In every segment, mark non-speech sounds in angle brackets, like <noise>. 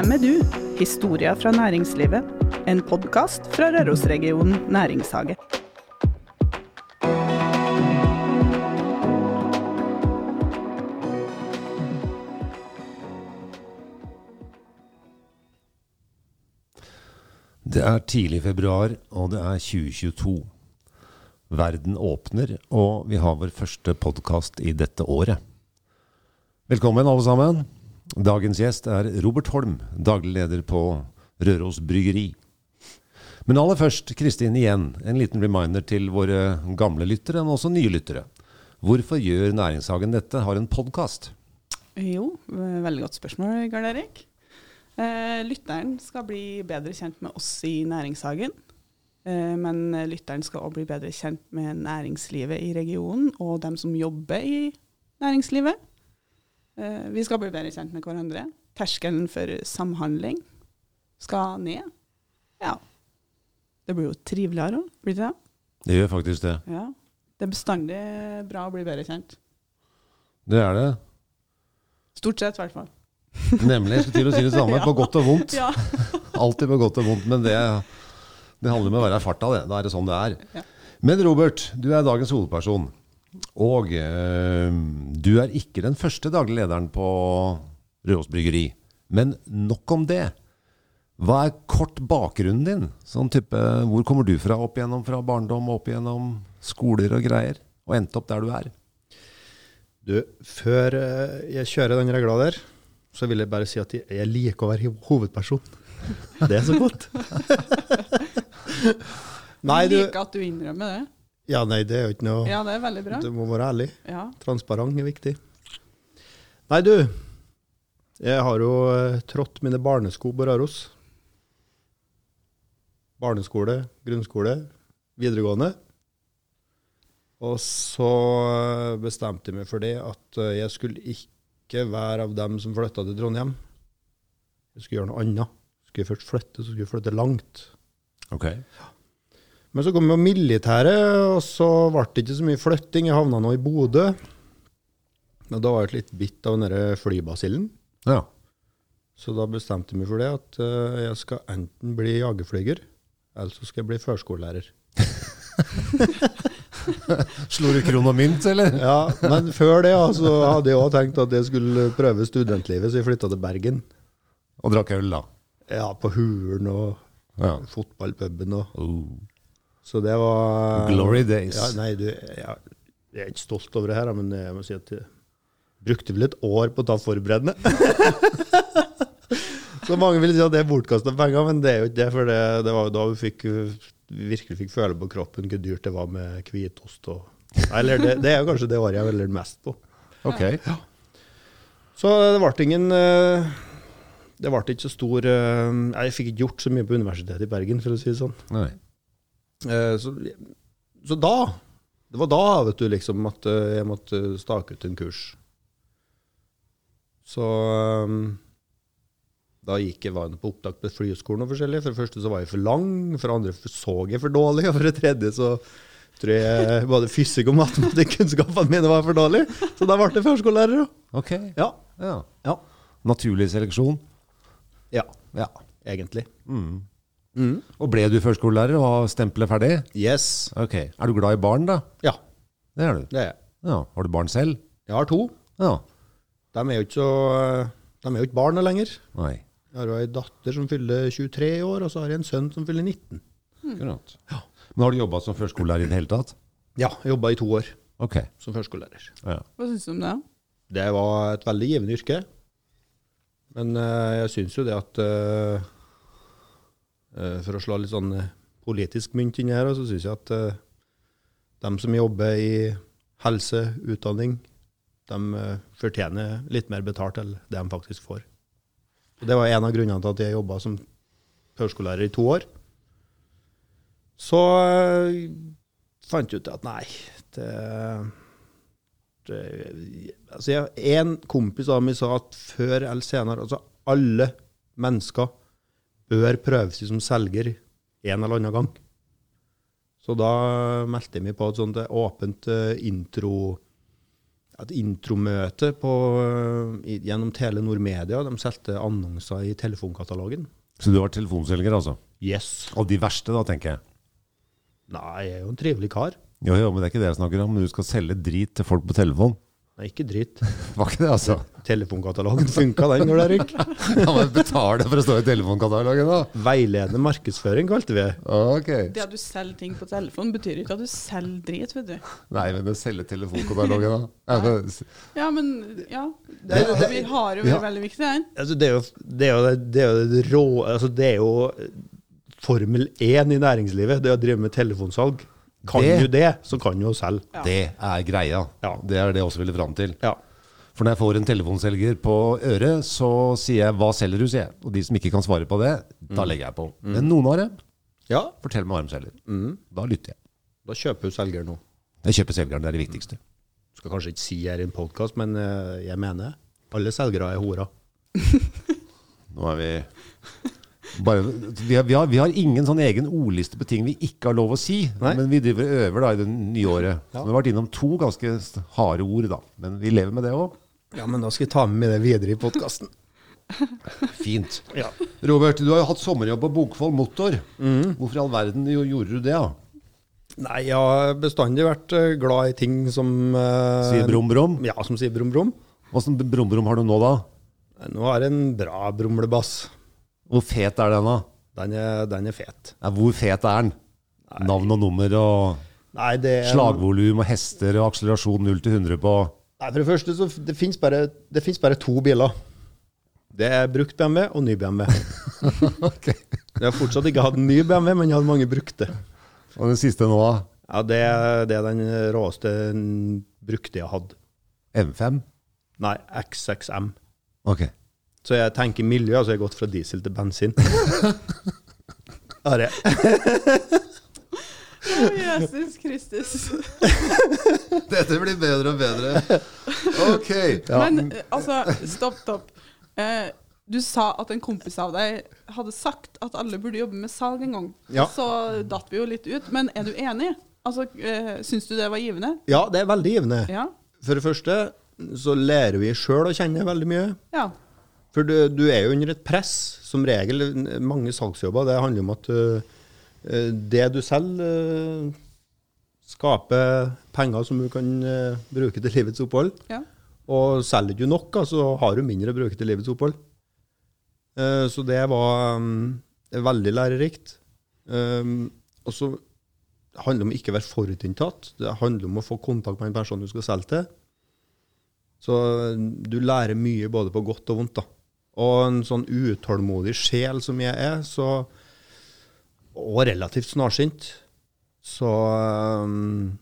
Hvem er du? Historia fra næringslivet. En podkast fra Rørosregionen næringshage. Det er tidlig februar, og det er 2022. Verden åpner, og vi har vår første podkast i dette året. Velkommen, alle sammen. Dagens gjest er Robert Holm, daglig leder på Røros Bryggeri. Men aller først, Kristin, igjen en liten reminder til våre gamle lyttere, men også nye lyttere. Hvorfor gjør Næringshagen dette, har en podkast? Jo, veldig godt spørsmål, Gard Erik. Eh, lytteren skal bli bedre kjent med oss i Næringshagen. Eh, men lytteren skal òg bli bedre kjent med næringslivet i regionen og dem som jobber i næringslivet. Eh, vi skal bli bedre kjent med hverandre. Terskelen for samhandling skal ned. Ja. Det blir jo triveligere òg, blir det det? Det gjør faktisk det. Ja. Det er bestandig bra å bli bedre kjent. Det er det. Stort sett, i hvert fall. Nemlig. Jeg skulle til å si det samme, <laughs> Ja. på godt og vondt. Ja. <laughs> Alltid på godt og vondt, men det, det handler om å være i farta, det. Da er det sånn det er. Ja. Men Robert, du er dagens hovedperson. Og eh, du er ikke den første daglig lederen på Røros Bryggeri. Men nok om det. Hva er kort bakgrunnen din? Sånn type, Hvor kommer du fra opp igjennom fra barndom, opp igjennom skoler og greier? Og endte opp der du er? Du, før eh, jeg kjører den regla der, så vil jeg bare si at jeg, liker å være hovedperson. Det er så godt. <laughs> nei, du liker at du innrømmer det. Ja, nei, det er jo ikke noe Ja, det er veldig bra. Du må være ærlig. Ja. Transparent er viktig. Nei, du. Jeg har jo eh, trådt mine barnesko på Røros. Barneskole, grunnskole, videregående. Og så eh, bestemte jeg meg for det at eh, jeg skulle ikke være av dem som flytta til Trondheim. Jeg skulle gjøre noe annet. Skulle jeg først flytte, så skulle jeg flytte langt. Ok. Men så kom på militæret, og så ble det ikke så mye flytting. Jeg havna nå i Bodø. Og da var jeg litt bitt av den flybasillen. Ja. Så da bestemte jeg meg for det, at eh, jeg skal enten bli jagerflyger, eller så skal jeg bli førskolelærer. <laughs> Slo du krona mynt, eller? Ja, Men før det altså, hadde jeg òg tenkt at jeg skulle prøve studentlivet, så jeg flytta til Bergen. Og drakk øl, da. Ja, på Huren og Ja. fotballpuben og Oh. Så det var Glory days. Ja, nei, du, jeg, jeg er ikke stolt over det her, men jeg må si at jeg brukte vel et år på å ta forberedende. <laughs> Så mange vil si at det er bortkasta penger, men det er jo ikke det. For det, det var jo da vi fikk, virkelig fikk føle på kroppen hvor dyrt det var med hvitost. Og, eller det, det er jo kanskje det året jeg velger mest på. Ok. Ja. Så det ble ingen eh, Det ble ikke så stor eh, Jeg fikk ikke gjort så mye på Universitetet i Bergen, for å si det sånn. Nei. Eh, Så, så da Det var da, vet du, liksom at eh, jeg måtte stake ut en kurs. Så eh, da gikk jeg var på opptak på flyskolen og forskjellig. For det første så var jeg for lang, for det andre så jeg for dårlig, <laughs> og for det tredje så tror jeg både fysikk og matematikkunnskapene mine var for dårlige. Så da ble jeg førskolelærer. da. Ok. Ja. Ja. Ja. Naturlig seleksjon. ja. Ja. Egentlig. Mm. Mm. Og ble du førskolelærer og har stempelet ferdig? Yes. Ok. Er du glad i barn, da? Ja, Det er du. det er jeg. Ja. Har du barn selv? Jeg har to. Ja. De er jo ikke så De er jo ikke barn lenger. Nei. Jeg har jo ei datter som fyller 23 år, og så har jeg en sønn som fyller 19. Akkurat. Men har du jobba som førskolelærer i det hele tatt? Ja, jeg jobba i to år Ok. som førskolelærer. Ja. Hva syns du om det? Det var et veldig givende yrke. Men uh, jeg syns jo det at eh, eh, For å slå litt sånn eh, politisk mynt inn her, så syns jeg at uh, de som jobber i helse, utdanning, de eh, fortjener litt mer betalt enn det de faktisk får. Og det var en av grunnene til at jeg jobba som førskolelærer i to år. Så eh, fant jeg ut at nei, det, det altså En kompis av meg sa at før eller senere altså Alle mennesker bør prøve seg som selger en eller annen gang. Så da meldte jeg meg på et sånt åpent eh, intro et intromøte på, gjennom Telenor Media. De solgte annonser i telefonkatalogen. Så du var telefonselger, altså? Yes. Og de verste, da, tenker jeg. Nei, jeg er jo en trivelig kar. Jo, jo, men det er ikke det jeg snakker om. Du skal selge drit til folk på telefon. Nei, ikke dritt. <laughs> Var ikke det, altså? Telefonkatalogen <laughs> funka, den, når det er rykk. <laughs> Ja, men betale for å stå i telefonkatalogen, da. Veiledende markedsføring kalte vi det. Ok. Det at du selger ting på telefon, betyr ikke at du selger drit, vet du. Nei, men å selge telefonkatalogen, da. Ja, men, Ja, Det, det, Det, vi har jo vært Ja. veldig viktig, den. Altså, det er jo det, er jo, det, er jo det rå altså, Det er jo Formel 1 i næringslivet, det å drive med telefonsalg. Kan Det- du det, så kan du jo selge. Ja. det er greia. Ja. Det er det jeg også ville fram til. Ja. For når jeg får en telefonselger på øret, så sier jeg 'hva selger du', sier jeg. Og de som ikke kan svare på det, da legger jeg på. Men noen har det. ja. Fortell meg hva de selger. Mm. Da lytter jeg. Da kjøper du selger nå. Jeg kjøper selgeren, det er det viktigste. Skal kanskje ikke si her i en podkast, men eh, jeg mener alle selgere er horer. <laughs> Nå er vi <laughs> bare, vi, har, vi, har, vi har ingen sånn egen ordliste på ting vi ikke har lov å si. Nei. Men vi driver og øver da i det nye året. Ja. Så vi har vært innom to ganske harde ord, da. Men vi lever med det òg. Ja, men da skal jeg ta med det videre i podkasten. <laughs> Fint. Ja. Robert, du har jo hatt sommerjobb på Bokfold Motor. Hvorfor i all verden gjorde du det? da? Nei, jeg har bestandig vært eh, glad i ting som uh, Sier brum, brum. Ja, som sier brum, brum. Åssen brum, brum har du nå, da? Nå har jeg en bra brumlebass. Hvor fet er den, da? Den er, den er fet. Ja, hvor fet er den? Navn og nummer og Nei, det er slagvolum og hester og akselerasjon 0 til 100 på Nei, For det første så det finnes bare, det finnes bare to biler. Det er brukt BMW og ny BMW. <laughs> okay. Jeg har fortsatt ikke hatt ny BMW, men jeg har mange brukte. Og den siste nå, da? Ja, Det, det er den råeste brukte jeg hatt. M5? Nei, X6M. Ok. Så jeg tenker miljø, altså jeg har gått fra diesel til bensin. <laughs> Har jeg. Å, Jesus Kristus. <laughs> Dette blir bedre og bedre. Ok. Men eh, altså, stopp, stopp. Eh, du sa at en kompis av deg hadde sagt at alle burde jobbe med salg en gang. Ja. Så datt vi jo litt ut. Men er du enig? Altså, eh, Syns du det var givende? Ja, det er veldig givende. Ja. For det første så lærer vi sjøl å kjenne veldig mye. Ja. For du, du er jo under et press, som regel. Mange salgsjobber. Det handler om at uh, det du selger, uh, skaper penger som du kan uh, bruke til livets opphold. ja. Og selger du nok, så så har du mindre å bruke til livets opphold. Så det var um, veldig lærerikt. Um, og så handler det om ikke å være forutinntatt. Det handler om å få kontakt med en person du skal selge til. Så du lærer mye både på godt og vondt. da. Og en sånn utålmodig sjel som jeg er, så, og relativt snarsynt, så um,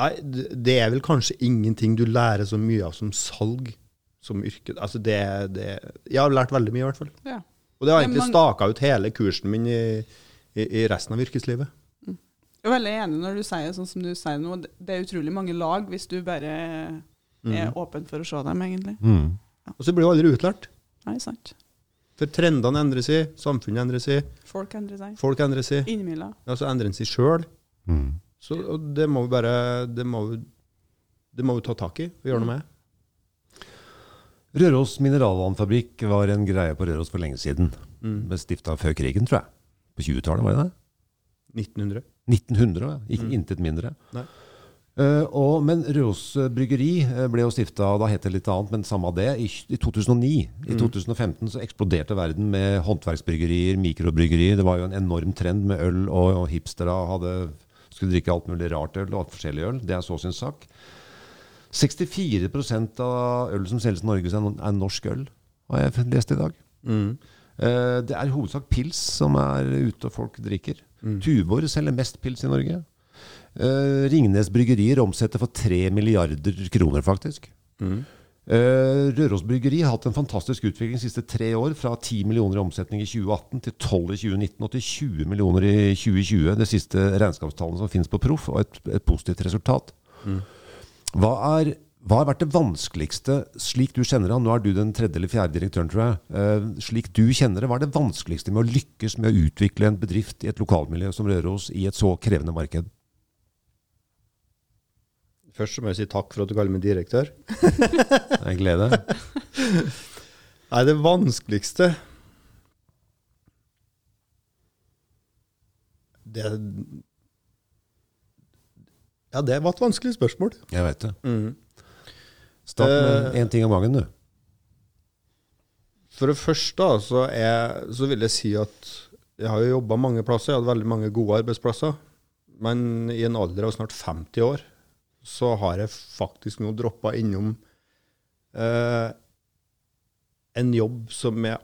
Nei, det er vel kanskje ingenting du lærer så mye av som salg som yrke. Altså det, det Jeg har lært veldig mye, i hvert fall. ja. Og det har egentlig man- staka ut hele kursen min i, i, i resten av yrkeslivet. Jeg er veldig enig når du sier sånn som du sier nå. Det er utrolig mange lag hvis du bare er åpen for å se dem, egentlig. Mm. Og så blir du aldri utlært. Nei, sant. For trendene endrer seg, samfunnet endrer seg, Folk endrer seg. folk endrer seg. Innimellom. Ja, så endrer en seg sjøl. Mm. Så og det må vi bare Det må vi, det må vi ta tak i og gjøre noe med. Røros mineralvannfabrikk var en greie på Røros for lenge siden. Mm. Ble stifta før krigen, tror jeg. På 20-tallet, var det det? 1900. 1900, ja. ikke Mm. intet mindre. Nei. Eh, og, men Røros bryggeri eh, ble jo stifta, da het det litt annet, men samme det, i, i 2009. I Mm. 2015 så eksploderte verden med håndverksbryggerier, mikrobryggerier. Det var jo en enorm trend med øl, og, og hipstere hadde, skulle drikke alt mulig rart øl og alt forskjellig øl. Det er så sin sak. 64% av øl som selges i Norge, er norsk øl, har jeg lest i dag. Mm. Eh, Det er i hovedsak pils som er ute og folk drikker. Mm. Tuborg selger mest pils i Norge. Eh, Ringnes Bryggerier omsetter for 3 milliarder kroner, faktisk. Mm. Uh, Røros Bryggeri har hatt en fantastisk utvikling de siste tre år. Fra 10 millioner i omsetning i 2018 til 12 i 2019 og til 20 millioner i 2020. Det siste regnskapstallene som finnes på Proff, og et, et positivt resultat. Mm. Hva, er, hva har vært det vanskeligste, slik du kjenner han, nå er du den tredje eller fjerde direktøren, tror jeg, Uh, slik du kjenner det, hva er det vanskeligste med å lykkes med å utvikle en bedrift i et lokalmiljø som Røros i et så krevende marked? Først så må jeg si takk for at du kaller meg direktør. <laughs> En glede. <laughs> Nei, det vanskeligste Det Ja, det var et vanskelig spørsmål. Jeg vet det. Mm. Start med én uh, ting om gangen, du. For det første så, er, så vil jeg si at jeg har jo jobba mange plasser, jeg har hatt veldig mange gode arbeidsplasser. Men i en alder av snart 50 år så har jeg faktisk nå droppa innom eh, en jobb som jeg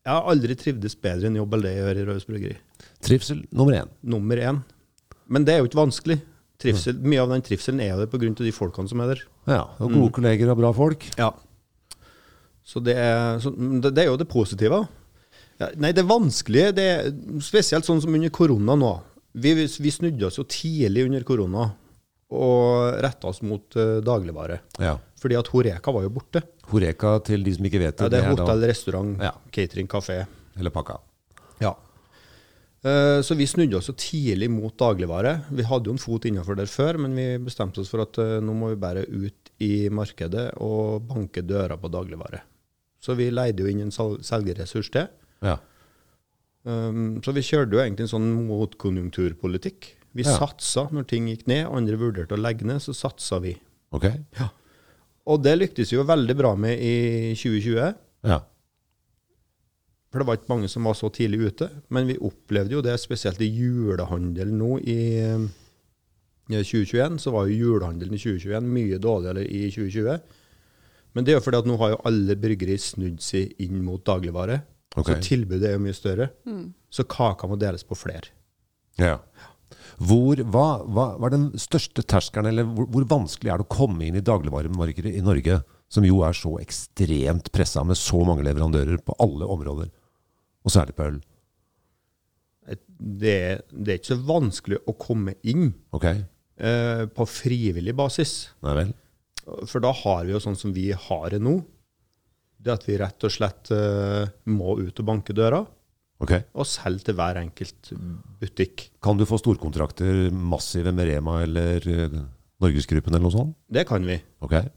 Jeg har aldri trivdes bedre i en jobb enn det jeg gjør i Røros Bryggeri. Trivsel nummer én. Nummer én. Men det er jo ikke vanskelig. Trivsel, Mye av den trivselen er der pga. de folkene som er der. Ja, og gode kolleger og bra folk. Ja. Så det er, så det, det er jo det positive. Ja, nei, det vanskelige, det er spesielt sånn som under korona nå. Vi, vi snudde oss jo tidlig under korona og retta oss mot uh, dagligvare. Ja. Fordi at Horeka var jo borte. Horeka, til de som ikke vet det, Ja, det er hotell, restaurant, Ja. catering, kafé. Eller pakka. Ja. Uh, Så vi snudde oss jo tidlig mot dagligvare. Vi hadde jo en fot innenfor der før, men vi bestemte oss for at uh, nå må vi bare ut i markedet og banke døra på dagligvare. Så vi leide jo inn en sal- selgerressurs til. Ja. Um, så vi kjørte jo egentlig en sånn motkonjunkturpolitikk. Vi Ja. satsa når ting gikk ned, andre vurderte å legge ned, så satsa vi. Ok? Og det lyktes vi jo veldig bra med i 2020. Ja. For det var ikke mange som var så tidlig ute. Men vi opplevde jo det spesielt i julehandelen nå i eh, 2021. Så var jo julehandelen i 2021 mye dårligere i 2020. Men det er jo fordi at nå har jo alle bryggeri snudd seg inn mot dagligvare. Ok. Så tilbudet er jo mye større. Så kaka må deles på flere. ja. Hvor, hva, hva, er den største terskelen, eller hvor, hvor vanskelig er det å komme inn i dagligvaremarkedet i Norge, som jo er så ekstremt pressa med så mange leverandører på alle områder, og særlig på øl? Det, det er ikke så vanskelig å komme inn okay. eh, på frivillig basis. Nei vel? For da har vi jo sånn som vi har det nå. Det at vi rett og slett eh, må ut og banke døra Ok. og selge til hver enkelt butikk. Kan du få storkontrakter massive med Rema eller eh, Norgesgruppen eller noe sånt? Det kan vi. Okay.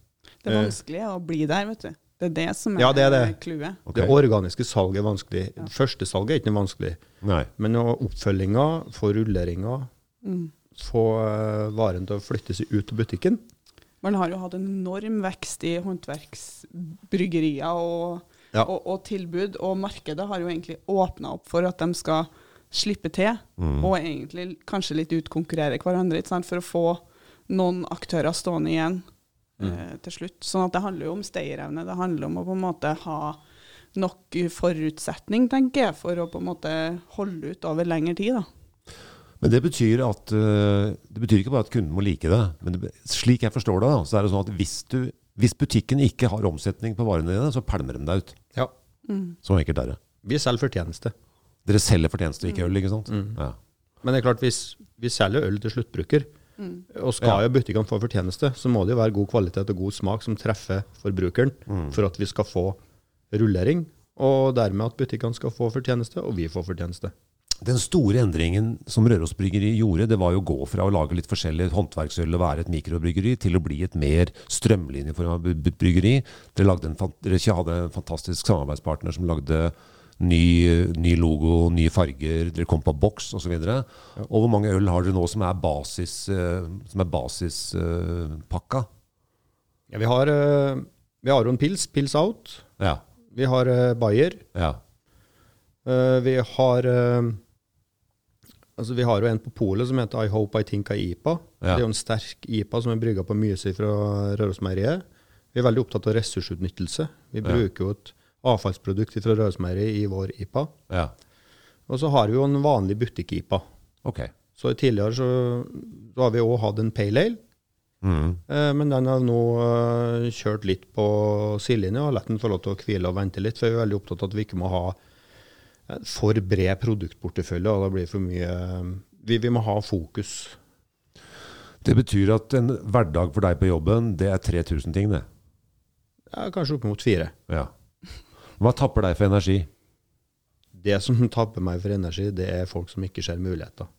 Det er vanskelig å bli der, vet du. Det er det som er Ja, det er det. clouet. Okay. Det organiske salget er vanskelig. Ja. første salget er ikke noe vanskelig. Nei. Men oppfølginga, få rulleringa, Mm. få eh, varen til å flytte seg ut til butikken. Man har jo hatt en enorm vekst i håndverksbryggerier og, Ja. og, og tilbud, og markedet har jo egentlig åpna opp for at de skal slippe til, Mm. og egentlig kanskje litt utkonkurrere hverandre, for å få noen aktører stående igjen eh, til slutt. Sånn at det handler jo om stayerevne. Det handler om å på en måte ha nok forutsetning, tenker jeg, for å på en måte holde ut over lengre tid. da. Men det betyr at eh, Det betyr ikke bare at kunden må like det. Men det, slik jeg forstår det, da, så er det sånn at hvis, du, hvis butikken ikke har omsetning på varene dine, så pælmer de deg ut. Ja. Så enkelt er det. Vi selger fortjeneste. Dere selger fortjeneste, ikke øl, ikke sant? Mm. Ja. Men det er klart, hvis vi selger øl til sluttbruker, og skal Ja. jo butikkene få fortjeneste, så må det jo være god kvalitet og god smak som treffer forbrukeren, Mm. for at vi skal få rullering, og dermed at butikkene skal få fortjeneste, og vi får fortjeneste. Den store endringen som Røros Bryggeri gjorde, det var jo å gå fra å lage litt forskjellig håndverksøl og være et mikrobryggeri, til å bli et mer strømlinjeforma bryggeri. Dere, lagde en, dere hadde en fantastisk samarbeidspartner som lagde ny, ny logo, nye farger, dere kom på boks osv. Og, og hvor mange øl har dere nå som er basis, uh, er basispakka? Ja, vi har, eh, vi har en pils, pils out. ja. Vi har uh, Bayer. ja. Eh, vi har eh, Altså, vi har jo en på polet som heter I Hope I Think I IPA. Ja. Det er jo en sterk IPA som er brygga på Myse fra Rørosmeieriet. Vi er veldig opptatt av ressursutnyttelse. Vi bruker jo et avfallsprodukt fra Rørosmeieriet i vår IPA. ja. Og så har vi jo en vanlig butikk-IPA. Okay. Så tidligere så, så har vi òg hatt en pale ale, Mm. eh, men den har nå eh, kjørt litt på sidelinja og latt den få lov til å hvile og vente litt, for vi er veldig opptatt av at vi ikke må ha for bred produktportefølje, og da blir det for mye eh, vi, vi må ha fokus. Det betyr at en hverdag for deg på jobben, det er 3000 ting, det. Ja, kanskje opp mot fire. Ja. Hva tapper deg for energi? Det som tapper meg for energi, det er folk som ikke ser muligheter.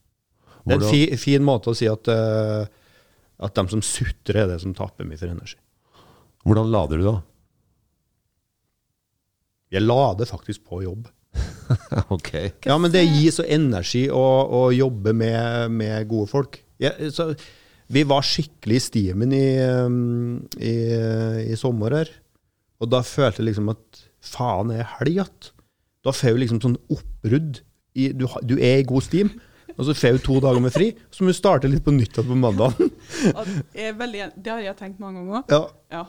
Det er en fi, fin måte å si at eh, At de som sutrer, er det som tapper meg for energi. Hvordan lader du da? Jeg lader faktisk på jobb. <laughs> ok. Ja, men det gir så energi å, å jobbe med, med gode folk. Ja, så, vi var skikkelig i stimen i, um, i, i sommer her. Og da følte jeg liksom at faen, er helg igjen? Da får du liksom sånn oppbrudd. I, du, du er i god stim, og så får du to dager med fri. Så må du starte litt på nytt igjen på mandag. Det har jeg tenkt mange ganger òg. Ja. Ja.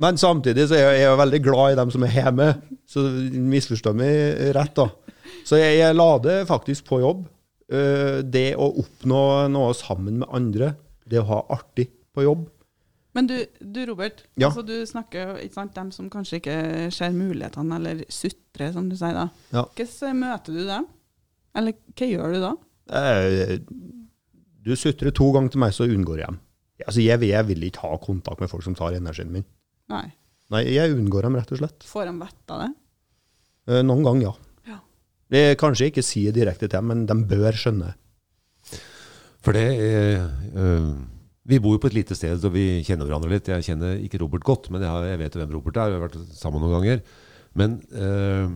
Men samtidig så er jeg, jeg er veldig glad i dem som er hjemme. Så misforstå meg rett, da. Så jeg, jeg lader faktisk på jobb. Eh, det å oppnå noe sammen med andre, det å ha artig på jobb. Men du, du Robert, Ja. altså du snakker jo, ikke sant, dem som kanskje ikke ser mulighetene, eller sutrer, som du sier da. Ja. Hvordan møter du dem? Eller hva gjør du da? Eh, du sutrer to ganger til meg, så unngår jeg dem. Altså, jeg, jeg vil ikke ha kontakt med folk som tar energien min. Nei. Nei, jeg unngår dem rett og slett. Får de vett av det? Eh, noen ganger, ja. Ja. Det kanskje kanskje ikke sier direkte til dem, men de bør skjønne. For det er øh, Vi bor jo på et lite sted, og vi kjenner hverandre litt. Jeg kjenner ikke Robert godt, men jeg, har, jeg vet hvem Robert er. Vi har vært sammen noen ganger. Men øh,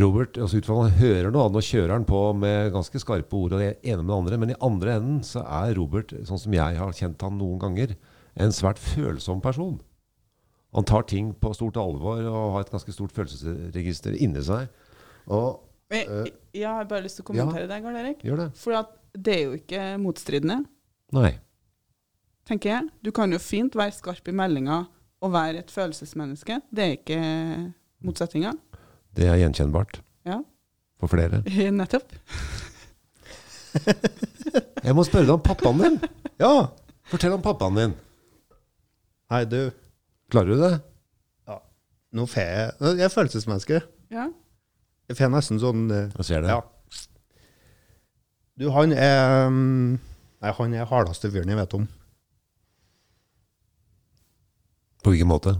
Robert, altså ut han hører nå, nå kjører han på med ganske skarpe ord, og det ene med det andre. Men i andre enden så er Robert, sånn som jeg har kjent han noen ganger, en svært følsom person. Han tar ting på stort alvor og har et ganske stort følelsesregister inni seg. Og Jeg, Eh, jeg, jeg har bare lyst til å kommentere deg Karl Erik. gjør det. For det er jo ikke motstridende, Nei. tenker jeg. Du kan jo fint være skarp i meldinga og være et følelsesmenneske. Det er ikke motsetninga. Det er gjenkjennbart Ja, for flere. <laughs> nettopp. Jeg må spørre deg om pappaen din. Ja! Fortell om pappaen din. Nei, du, Klarer du det? nå får jeg Jeg er følelsesmenneske. Ja. Jeg får nesten sånn eh, Jeg ser det. Ja. Du, han er mm, Nei, han er hardeste fyren jeg vet om. På hvilken måte?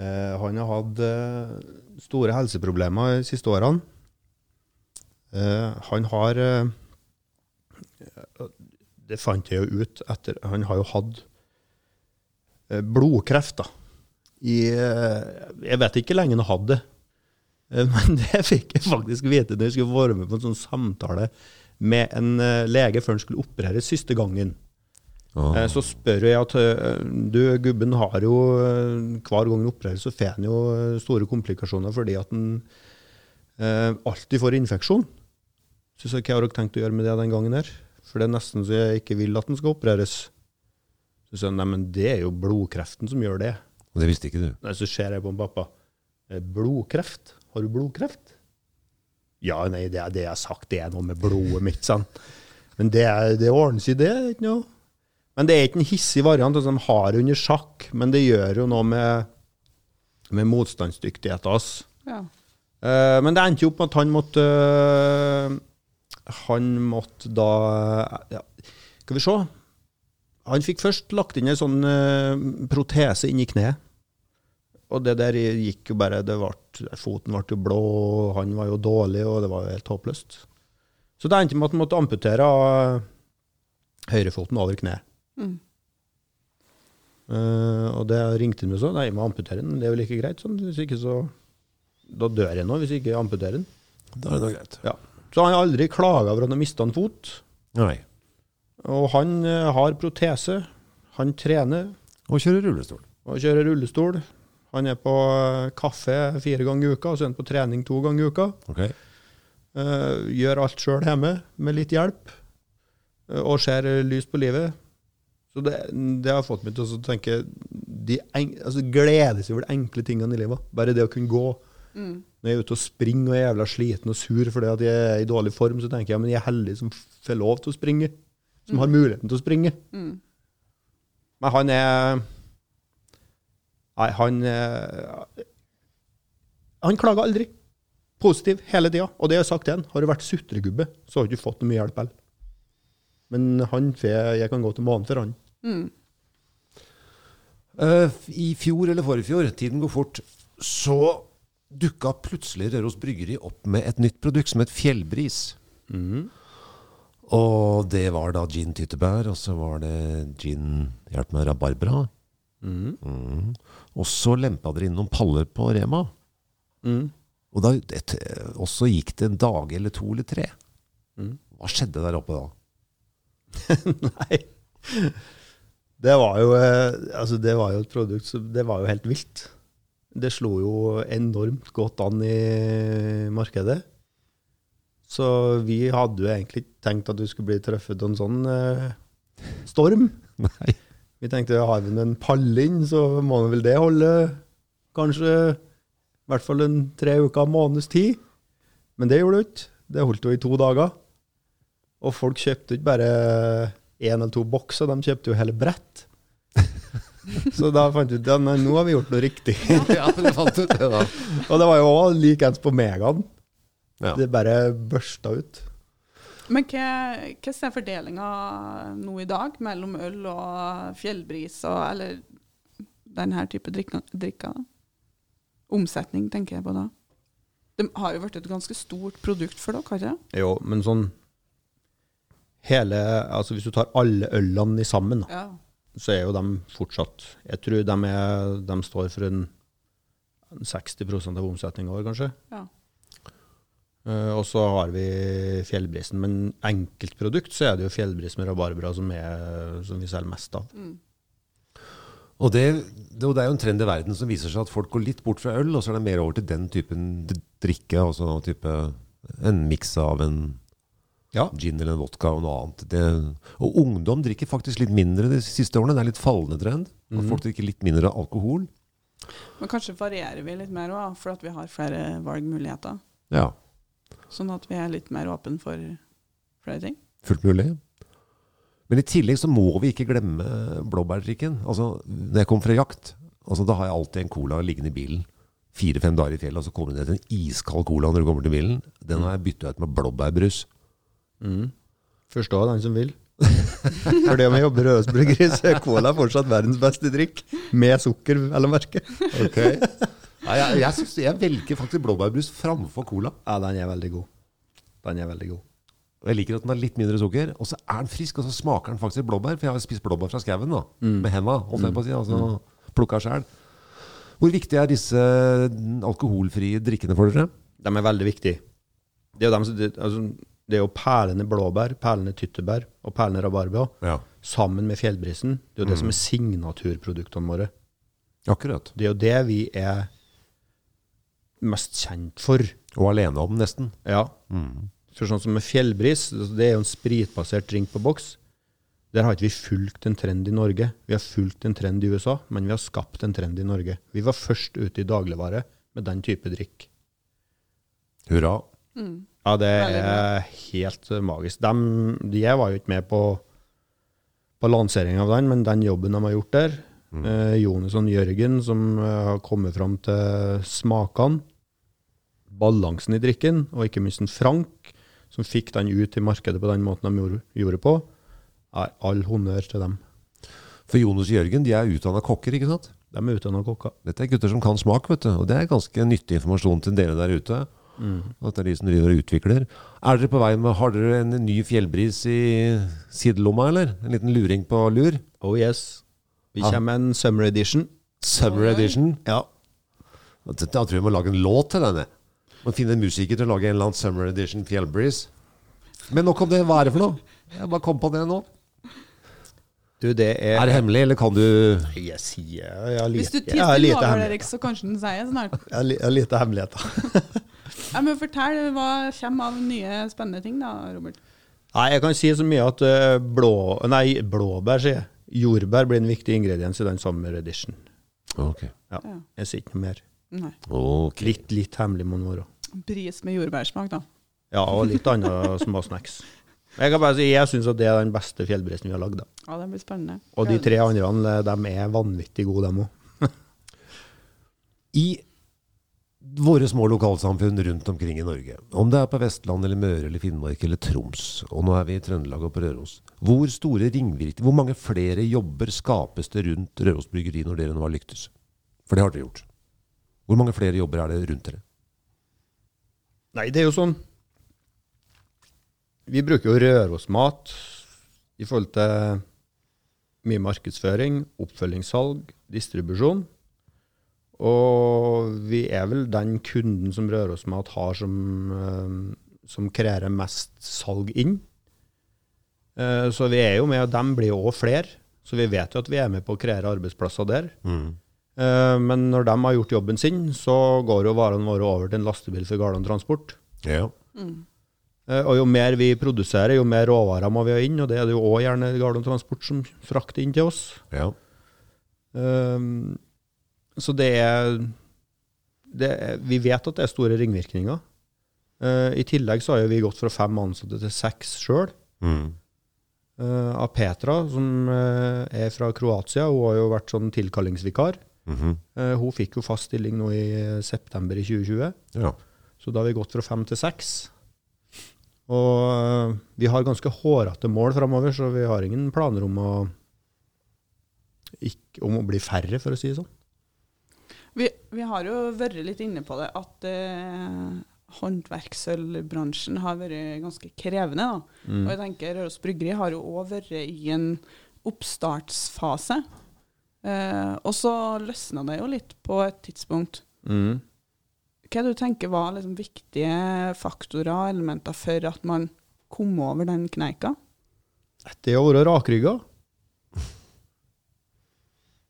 Eh, han har hatt eh, store helseproblemer de siste årene. Eh, han har eh, Det fant jeg jo ut etter Han har jo hatt blodkreft, da. I eh, Jeg vet ikke lenge han hadde det. Eh, <laughs> Men det fikk jeg faktisk vite da jeg skulle være med på en sånn samtale med en eh, lege før han skulle operere siste gangen. Eh, Så spør jeg at eh, du, gubben har jo eh, hver gang han opererer, så får han jo eh, store komplikasjoner fordi at han eh, alltid får infeksjon. Så sa jeg, hva har dere tenkt å gjøre med det den gangen her? For det er nesten så jeg ikke vil at den skal opereres. Så sa han, nei, men det er jo blodkreften som gjør det. Og det visste ikke du. Nei, så ser jeg på en pappa. «Eh, Blodkreft? Har du blodkreft? Ja, nei, det er det jeg har sagt, det er noe med blodet mitt, sant? Men det, er- det ordner seg, det. er ikke noe. Men det er ikke en hissig variant. Altså, de har det under sjakk, men det gjør jo noe med, med motstandsdyktigheten hans. ja. Uh, men det endte jo opp med at han måtte uh, Han måtte da ja, Skal vi se. Han fikk først lagt inn en sånn uh, protese inni kneet. Og det der gikk jo bare det ble, Foten ble jo blå, og han var jo dårlig, og det var jo helt håpløst. Så det endte med at han måtte amputere høyrefoten over kneet. Mm. Uh, og det ringte han med så. Nei, jeg må amputere den. Det er jo like greit. Sånn. Hvis ikke så Da dør jeg nå, hvis jeg ikke amputerer den. Da er det greit. Ja. Så han har aldri klaga over at han har mista en fot. Nei. Og han eh, har protese. Han trener Og kjører rullestol. og kjører rullestol. Han er på eh, kaffe fire ganger i uka, og så er han på trening to ganger i uka. Ok. Uh, gjør alt sjøl hjemme, med litt hjelp. uh, og ser lyst på livet. Så det, det har fått meg til å tenke de en, altså Glede seg over de enkle tingene i livet. Bare det å kunne gå. Mm. Når jeg er ute og springer og er jævla sliten og sur fordi at jeg er i dårlig form, så tenker jeg men jeg er heldig som får lov til å springe. Som har muligheten til å springe. Mm. Men han er Nei, han er, Han klager aldri. Positiv hele tida. Og det har jeg sagt til han. Har du vært sutregubbe, så har du ikke fått noe mye hjelp heller. Men han får Jeg kan gå til månen for han. Mm. Uh, I fjor eller forfjor, tiden går fort, så dukka plutselig Røros Bryggeri opp med et nytt produkt som het Fjellbris. Og det var da gin tyttebær, og så var det gin hjelp meg, rabarbra. Mm. Mm. Og så lempa dere inn noen paller på Rema. Mm. Og, da, et, og så gikk det en dag eller to eller tre. Mm. Hva skjedde der oppe da? <laughs> Nei. Det var jo eh, Altså, det var jo et produkt som Det var jo helt vilt. Det slo jo enormt godt an i markedet. Så vi hadde jo egentlig ikke tenkt at vi skulle bli truffet av en sånn eh, storm. <laughs> Nei. Vi tenkte har vi en palle inn, så må vel det holde kanskje i hvert fall en tre uker, måneds tid. Men det gjorde det ikke. Det holdt jo i to dager. Og folk kjøpte ikke bare én eller to bokser, de kjøpte jo hele brett. <laughs> Så da fant vi ut at ja, nå har vi gjort noe riktig. ja, det fant ut det da. <laughs> Og det var jo òg likeens på Megaen. Ja. Det bare børsta ut. Men hva, hvordan er fordelinga nå i dag mellom øl og fjellbris, og, eller denne type drikker? drikker? Omsetning, tenker jeg på da. Det har jo vært et ganske stort produkt for dere, har det ikke? Jo, men sånn hele Altså hvis du tar alle ølene i sammen, da, Ja. så er jo de fortsatt Jeg tror de, er, de står for en 60 av omsetninga vår, kanskje. Ja. Eh, og så har vi fjellbrisen. Men enkeltprodukt så er det jo fjellbris med rabarbra som, er, som vi selger mest av. Mm. Og det, det, det er jo en trend i verden som viser seg at folk går litt bort fra øl, og så er det mer over til den typen drikke. Altså type, en miks av en Ja. gin eller en vodka og noe annet. Det, og ungdom drikker faktisk litt mindre de siste årene. Det er litt fallende trend. At Mhm. folk drikker litt mindre alkohol. Men kanskje varierer vi litt mer òg, for at vi har flere valgmuligheter. Ja, Sånn at vi er litt mer åpen for flere ting. fullt mulig. Men i tillegg så må vi ikke glemme blåbærdrikken. Altså, når jeg kommer fra jakt, altså, da har jeg alltid en cola liggende i bilen. Fire-fem dager i fjellet, og så kommer det ned til en iskald cola når du kommer til bilen. Den har jeg bytta ut med blåbærbrus. Mm. Forstå den som vil. <laughs> For det om jeg jobber i Røros Bryggeri, så er cola fortsatt verdens beste drikk. Med sukker, vel å merke. Ok. Nei, jeg, jeg, synes, jeg velger faktisk blåbærbrus framfor cola. Ja, den er veldig god. Den er veldig god. Og jeg liker at den har litt mindre sukker. Og så er den frisk, og så smaker den faktisk blåbær. For jeg har spist blåbær fra skauen da, med henda. holdt jeg på å si, altså plukka selv. Hvor viktig er disse alkoholfrie drikkene for dere? De er veldig viktige. Det er jo, som- det, altså, det er jo perlende blåbær, perlende tyttebær og perlende rabarbra Ja, sammen med fjellbrisen. Det er jo det som er signaturproduktene våre. akkurat. Det er jo det vi er mest kjent for. Og alene om, nesten. Ja. Mm. For sånn som med fjellbris, altså, det er jo en spritbasert drink på boks. Der har ikke vi fulgt en trend i Norge. Vi har fulgt en trend i USA, men vi har skapt en trend i Norge. Vi var først ute i dagligvare med den type drikk. Hurra. Mm. Ja, det er helt eh, magisk. De, de, jeg var jo ikke med på, på lanseringa av den, men den jobben de har gjort der eh, Jonas og Jørgen, som eh, har kommet fram til smakene, balansen i drikken, og ikke minst en Frank, som fikk den ut i markedet på den måten de gjorde, gjorde på, er all honnør til dem. For Jonas og Jørgen de er utdanna kokker, ikke sant? De er utdanna kokker. Dette er gutter som kan smak, vet du. Og det er ganske nyttig informasjon til dere der ute. At det er de som driver og utvikler. Er dere på vei med Har dere en ny fjellbris i sidelomma, eller? En liten luring på lur? Oh yes. Vi Ja. kommer med en summer edition. Summer edition. Ja. Da tror jeg vi må lage en låt til denne. Må finne en musiker til å lage en eller annen Summer Edition Fjellbreeze. Men nok om det. Hva er det for noe? Jeg bare kom på det nå. Du, det er Er det hemmelig, eller kan du Jeg sier jeg har Hvis du lite, har tisser lite, over. Erik, så kanskje den sier snart. Jeg har lite hemmeligheter. <laughs> Ja, men Fortell hva kommer av nye spennende ting, da, Robert. Nei, jeg kan si så mye at eh, blå, nei, blåbær, sier jeg. Jordbær blir en viktig ingrediens i den summer edition. Ok. Ja. Ja. Jeg sier ikke noe mer. Nei. Okay. Litt, litt hemmelig må den være. Bris med jordbærsmak, da. Ja, og litt andre småsnacks. Jeg kan bare si, jeg syns det er den beste fjellbrisen vi har lagd. Ja, det blir spennende. Og de tre andre de er vanvittig gode, dem òg. <laughs> I våre små lokalsamfunn rundt omkring i Norge, om det er på Vestland eller Møre eller Finnmark eller Troms, og nå er vi i Trøndelag og på Røros, hvor store ringvirkninger, hvor mange flere jobber skapes det rundt Røros Bryggeri når dere nå har lyktes? For det har dere gjort. Hvor mange flere jobber er det rundt dere? Nei, det er jo sånn vi bruker jo Rørosmat i forhold til mye markedsføring, oppfølgingssalg, distribusjon. Og vi er vel den kunden som Rørosmat har som, eh, som kreerer mest salg inn. Eh, Så vi er jo med, og dem blir jo òg flere. Så vi vet jo at vi er med på å kreere arbeidsplasser der. Mm. Eh, Men når de har gjort jobben sin, så går jo varene våre over til en lastebil for Garland Transport. Ja. Mm. Og jo mer vi produserer, jo mer råvarer må vi ha inn, og det er det jo òg gjerne Garland Transport som frakter inn til oss. ja. Um, så det er, det er Vi vet at det er store ringvirkninger. Uh, I tillegg så har jo vi gått fra fem ansatte til seks sjøl. Mm. av Petra, som uh, er fra Kroatia, hun har jo vært sånn tilkallingsvikar. Mhm. uh, hun fikk jo fast stilling nå i september i 2020. ja. Så da har vi gått fra fem til seks. Og uh, vi har ganske hårete mål framover, så vi har ingen planer om å, ikke, om å bli færre, for å si det sånn. Vi, vi har jo vært litt inne på det, at uh, håndverksølvbransjen har vært ganske krevende. Da. Mm. Og jeg tenker Røros Bryggeri har jo òg vært i en oppstartsfase. Eh, og så løsna det jo litt på et tidspunkt. Mm. Hva du tenker var liksom viktige faktorer og elementer for at man kom over den kneika? Det å være rakrygga.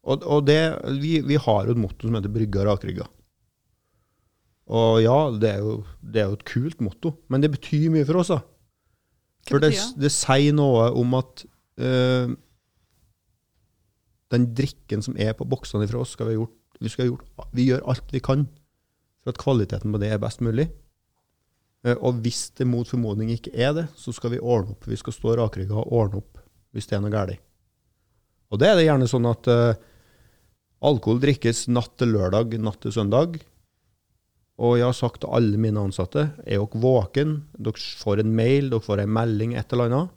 Og, og det, vi, vi har jo et motto som heter 'brygga rakrygga'. Og ja, det er, jo, det er jo et kult motto, men det betyr mye for oss. da. For det, det? sier noe om at eh, den drikken som er på boksene fra oss, skal vi, gjort, vi, skal gjort, vi gjør alt vi kan for at kvaliteten på det er best mulig. Eh, og hvis det mot formodning ikke er det, så skal vi ordne opp. Vi skal stå rakrygga og ordne opp hvis det er noe galt. Og det er det gjerne sånn at uh, alkohol drikkes natt til lørdag, natt til søndag. Og jeg har sagt til alle mine ansatte, er dere våken, dere får en mail, dere får en melding, et eller annet,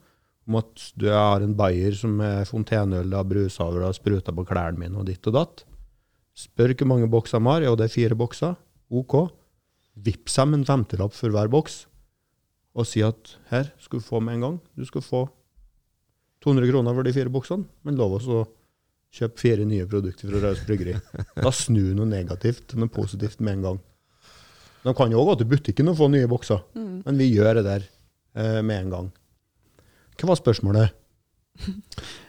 om at du har en bayer som er fonteneøl, har brusa over og spruta på klærne mine og ditt og datt. Spør hvor mange bokser de har, Jo, det er fire bokser. OK. Vips dem en femtilapp for hver boks, og si at her skal du få med en gang. Du skal få 200 kroner for de fire boksene, men lov oss å kjøpe fire nye produkter fra Raus Bryggeri. Da snu noe negativt til noe positivt med en gang. De kan jo òg gå til butikken og få nye bokser, men vi gjør det der eh, med en gang. Hva var spørsmålet? <laughs>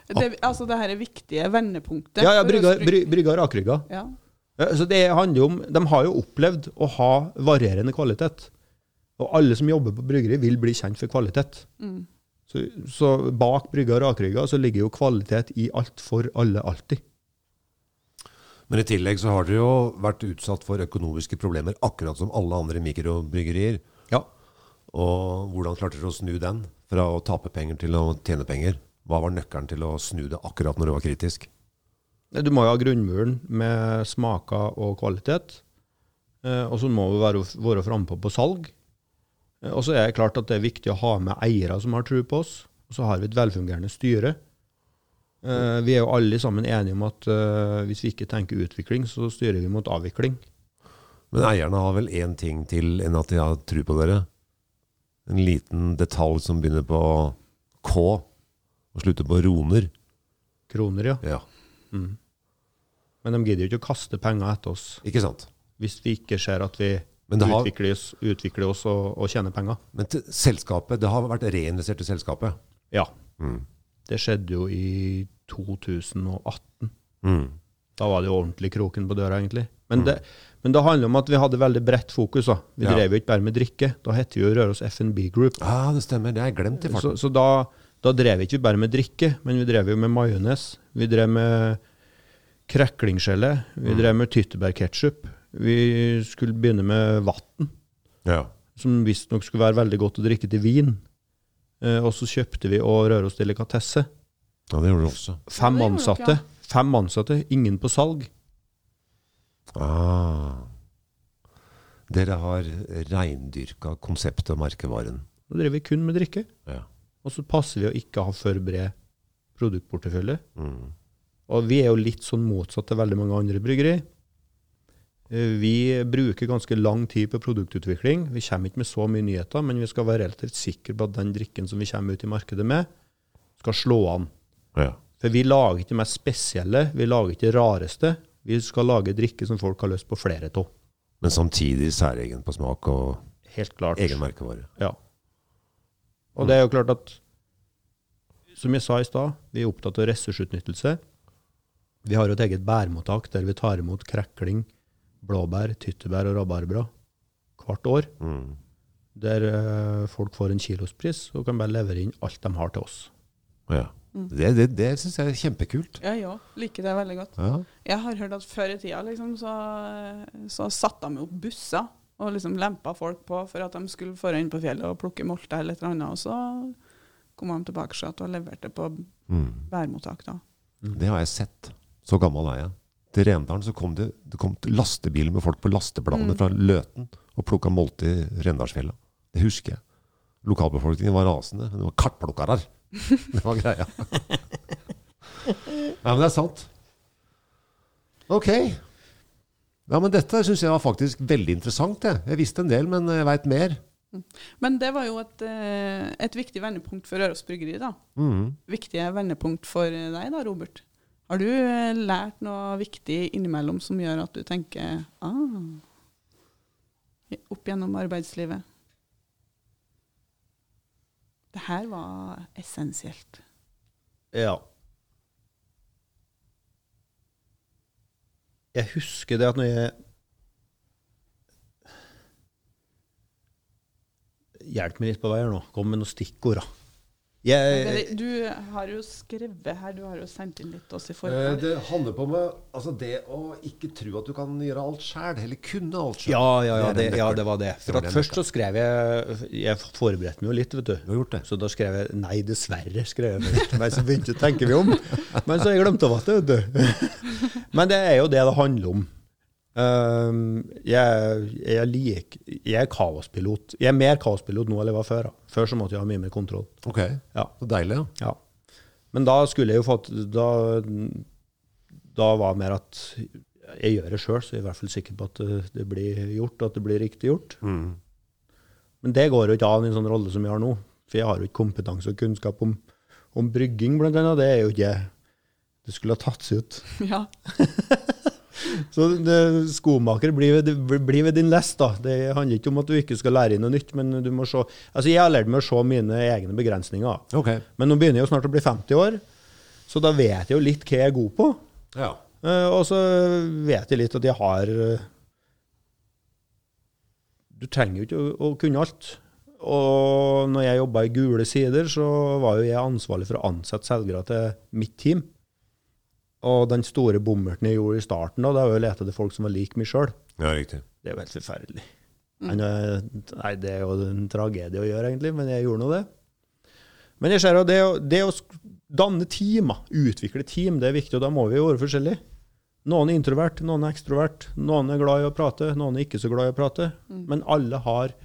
Det, altså det her er viktige vendepunktet. Ja, ja, brygga, bry, rakrygga. Ja. Ja, Så det handler jo om, De har jo opplevd å ha varierende kvalitet. Og alle som jobber på bryggeri, vil bli kjent for kvalitet. Mm. Så, så bak brygga rakrygga så ligger jo kvalitet i alt for alle alltid. Men i tillegg så har dere jo vært utsatt for økonomiske problemer, akkurat som alle andre mikrobryggerier. Ja. Og hvordan klarte dere å snu den? Fra å tape penger til å tjene penger? Hva var nøkkelen til å snu det akkurat når det var kritisk? Du må jo ha grunnmuren med smaker og kvalitet. Eh, og så må vi være, være frampå på salg. Eh, og så er det klart at det er viktig å ha med eiere som har tro på oss. Og så har vi et velfungerende styre. Eh, vi er jo alle sammen enige om at hvis vi ikke tenker utvikling, så styrer vi mot avvikling. Men eierne har vel én ting til enn at de har tro på dere? En liten detalj som begynner på K og slutter på roner. Kroner, ja. Ja, Mm. Men de gidder jo ikke å kaste penger etter oss ikke sant? hvis vi ikke ser at vi har, utvikler oss, utvikler oss og, og tjener penger. men selskapet, det har vært reinvestert i selskapet. Ja. Mm. Det skjedde jo i 2018. Mm. Da var det jo ordentlig kroken på døra, egentlig. Men, det, men det handler om at vi hadde veldig bredt fokus. da. Vi Ja. drev jo ikke bare med drikke. Da het vi jo Røros FNB Group. Ja, det stemmer. Det har jeg glemt i farten. så da, da drev vi ikke bare med drikke, men vi drev jo med majones. Vi drev med kreklinggelé. Vi drev med tyttebærketchup. Vi skulle begynne med vann, Ja. som visstnok skulle være veldig godt å drikke til vin. Eh, og så kjøpte vi og Røros Delikatesse. ja, det gjorde du også. Fem ansatte. Fem ansatte, ingen på salg. Ah. Dere har reindyrka konseptet og merkevaren. Da driver vi kun med drikke. Ja. Og så passer vi å ikke ha for bred produktportefølje. Mm. Og vi er jo litt sånn motsatt til veldig mange andre bryggeri. Eh, Vi bruker ganske lang tid på produktutvikling. Vi kommer ikke med så mye nyheter, men vi skal være relativt sikre på at den drikken som vi kommer ut i markedet med, skal slå an. Ja. For vi lager ikke det mest spesielle, vi lager ikke det rareste. Vi skal lage drikke som folk har lyst på flere av. Men samtidig særegen på smak og Helt klart. egen merkevare. Ja. Og det er jo klart at, som jeg sa i stad, vi er opptatt av ressursutnyttelse. Vi har jo et eget bærmottak der vi tar imot krekling, blåbær, tyttebær og rabarbra hvert år. Mm. Der eh, folk får en kilospris og kan bare levere inn alt de har til oss. Ja. Det, det, det syns jeg er kjempekult. Ja, ja. Liker det veldig godt. Ja. Jeg har hørt at før i tida liksom, så, så satte de opp busser og liksom lempa folk på for at de skulle dra inn på fjellet og plukke molte eller et eller annet. Og så kom de tilbake til at og leverte på Mm. bærmottak da. Det har jeg sett. Så gammel er jeg. Til Rendalen så kom det, det kom lastebiler med folk på lasteplanene Mm. fra Løten og plukka molte i Rendalsfjella. Det husker jeg. Lokalbefolkningen var rasende. Det var kartplukkere. <laughs> Det var greia. <laughs> Ja, men det er sant. Ok. Ja, men dette syns jeg var faktisk veldig interessant. Jeg, jeg visste en del, men jeg veit mer. Men det var jo et, eh, et viktig vendepunkt for Røros Bryggeri. da. Mm. Viktige vendepunkt for deg da, Robert. Har du eh, lært noe viktig innimellom som gjør at du tenker ah, opp gjennom arbeidslivet? Det her var essensielt. Ja. Jeg husker det at når jeg Hjelp meg litt på vei her nå. Kom med noen stikkord. Jeg, Du har jo skrevet her, du har jo sendt inn litt til oss i Eh, forkant. Det handler på med altså det å ikke tro at du kan gjøre alt sjæl, eller kunne alt sjøl. ja, ja, ja, ja, det var det. For at Først så skrev jeg Jeg forberedte meg jo litt, vet du. Du har gjort det. Så da skrev jeg 'nei, dessverre'. skrev jeg først. Men så begynte jeg å tenke meg om. Men så har jeg glemt av det, vet du. <laughs> Men det er jo det det handler om. Um, jeg, jeg, lik, jeg er kaospilot. Jeg er mer kaospilot nå enn jeg var før. Da. Før så måtte jeg ha mye mer kontroll. Ok, Ja. deilig. ja. Ja. Men da skulle jeg jo fått Da, da var det mer at jeg gjør det sjøl, så jeg er i hvert fall sikker på at det, det blir gjort, at det blir riktig gjort. Mm. Men det går jo ikke an i en sånn rolle som jeg har nå. For jeg har jo ikke kompetanse og kunnskap om, om brygging, blant annet. Det er jo ikke Det skulle ha tatt seg ut. <laughs> Ja. <laughs> Så det, skomaker, bli ved, bli ved din lest, da. Det handler ikke om at du ikke skal lære inn noe nytt, men du må se Altså, jeg har lært meg å se mine egne begrensninger. Okay. Men nå begynner jeg jo snart å bli 50 år, så da vet jeg jo litt hva jeg er god på. Ja. Eh, og så vet jeg litt at jeg har eh, Du trenger jo ikke å, å kunne alt. Og når jeg jobba i Gule Sider, så var jo jeg ansvarlig for å ansette selgere til mitt team. Og den store bommerten jeg gjorde i starten, da, det var jo å lete etter folk som var lik meg sjøl. ja, riktig. Det er jo helt forferdelig. Men, eh, Nei, det er jo en tragedie å gjøre, egentlig, men jeg gjorde nå det. Men jeg ser jo det, det å danne team, utvikle team, det er viktig, og da må vi jo være forskjellige. Noen er introvert, noen er ekstrovert, noen er glad i å prate, noen er ikke så glad i å prate. Men alle har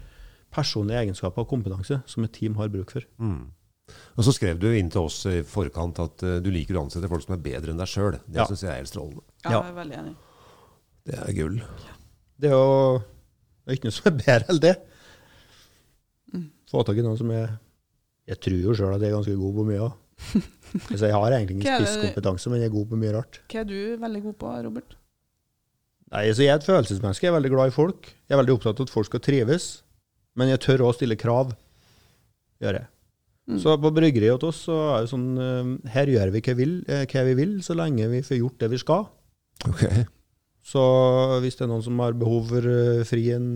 personlige egenskaper og kompetanse som et team har bruk for. Mm. Og så skrev du inn til oss i forkant at eh, du liker å ansette folk som er bedre enn deg sjøl. Det Ja. syns jeg er helt strålende. ja, Ja. jeg er veldig enig. Det er gull. Det er jo det er ikke noe som er bedre enn det. Få tak i noen som er Jeg tror jo sjøl at jeg er ganske god på mye òg. <laughs> Altså, jeg har egentlig ingen spisskompetanse, men jeg er god på mye rart. Hva er du veldig god på, Robert? Nei, altså, Jeg er et følelsesmenneske. Jeg er veldig glad i folk. Jeg er veldig opptatt av at folk skal trives. Men jeg tør å stille krav. Gjør jeg. Mm. Så på bryggeriet hos oss så er det sånn eh, Her gjør vi hva, vil, eh, hva vi vil, så lenge vi får gjort det vi skal. Ok. Så hvis det er noen som har behov for eh, fri en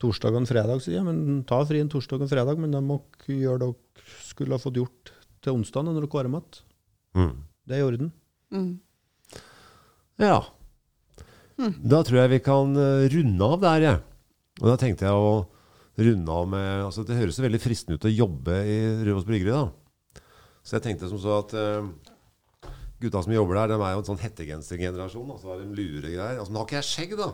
torsdag og en fredag, så ja, men ta fri en torsdag og en fredag, men da må dere gjøre det dere skulle ha fått gjort til onsdag når dere har mat. Mm. Det er i orden. Mm. Ja. Mm. Da tror jeg vi kan runde av der, jeg. Og da tenkte jeg å runde av med altså Det høres veldig fristende ut å jobbe i Røros Bryggeri, da. Så jeg tenkte som så at uh, gutta som jobber der, de er jo en sånn hettegensergenerasjon. Så har de luregreier. Altså, men har ikke jeg skjegg, da?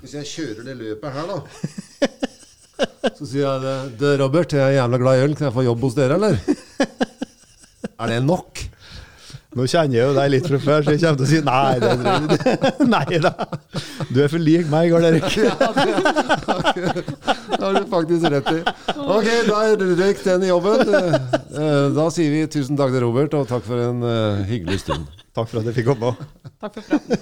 Hvis jeg kjører det løpet her, da <laughs> Så sier jeg det, det Robert, jeg er jævla glad i øl. Kan jeg få jobb hos dere, eller? <laughs> Er det nok? Nå kjenner jeg jo deg litt fra før, så jeg kommer til å si nei. Det, <laughs> nei da. Du er for lik meg, Gard Erik. Det har du faktisk rett i. Ok, da røyk den jobben. Eh, Da sier vi tusen takk til Robert, og takk for en eh, hyggelig stund. Takk for at jeg fikk komme. Takk for praten.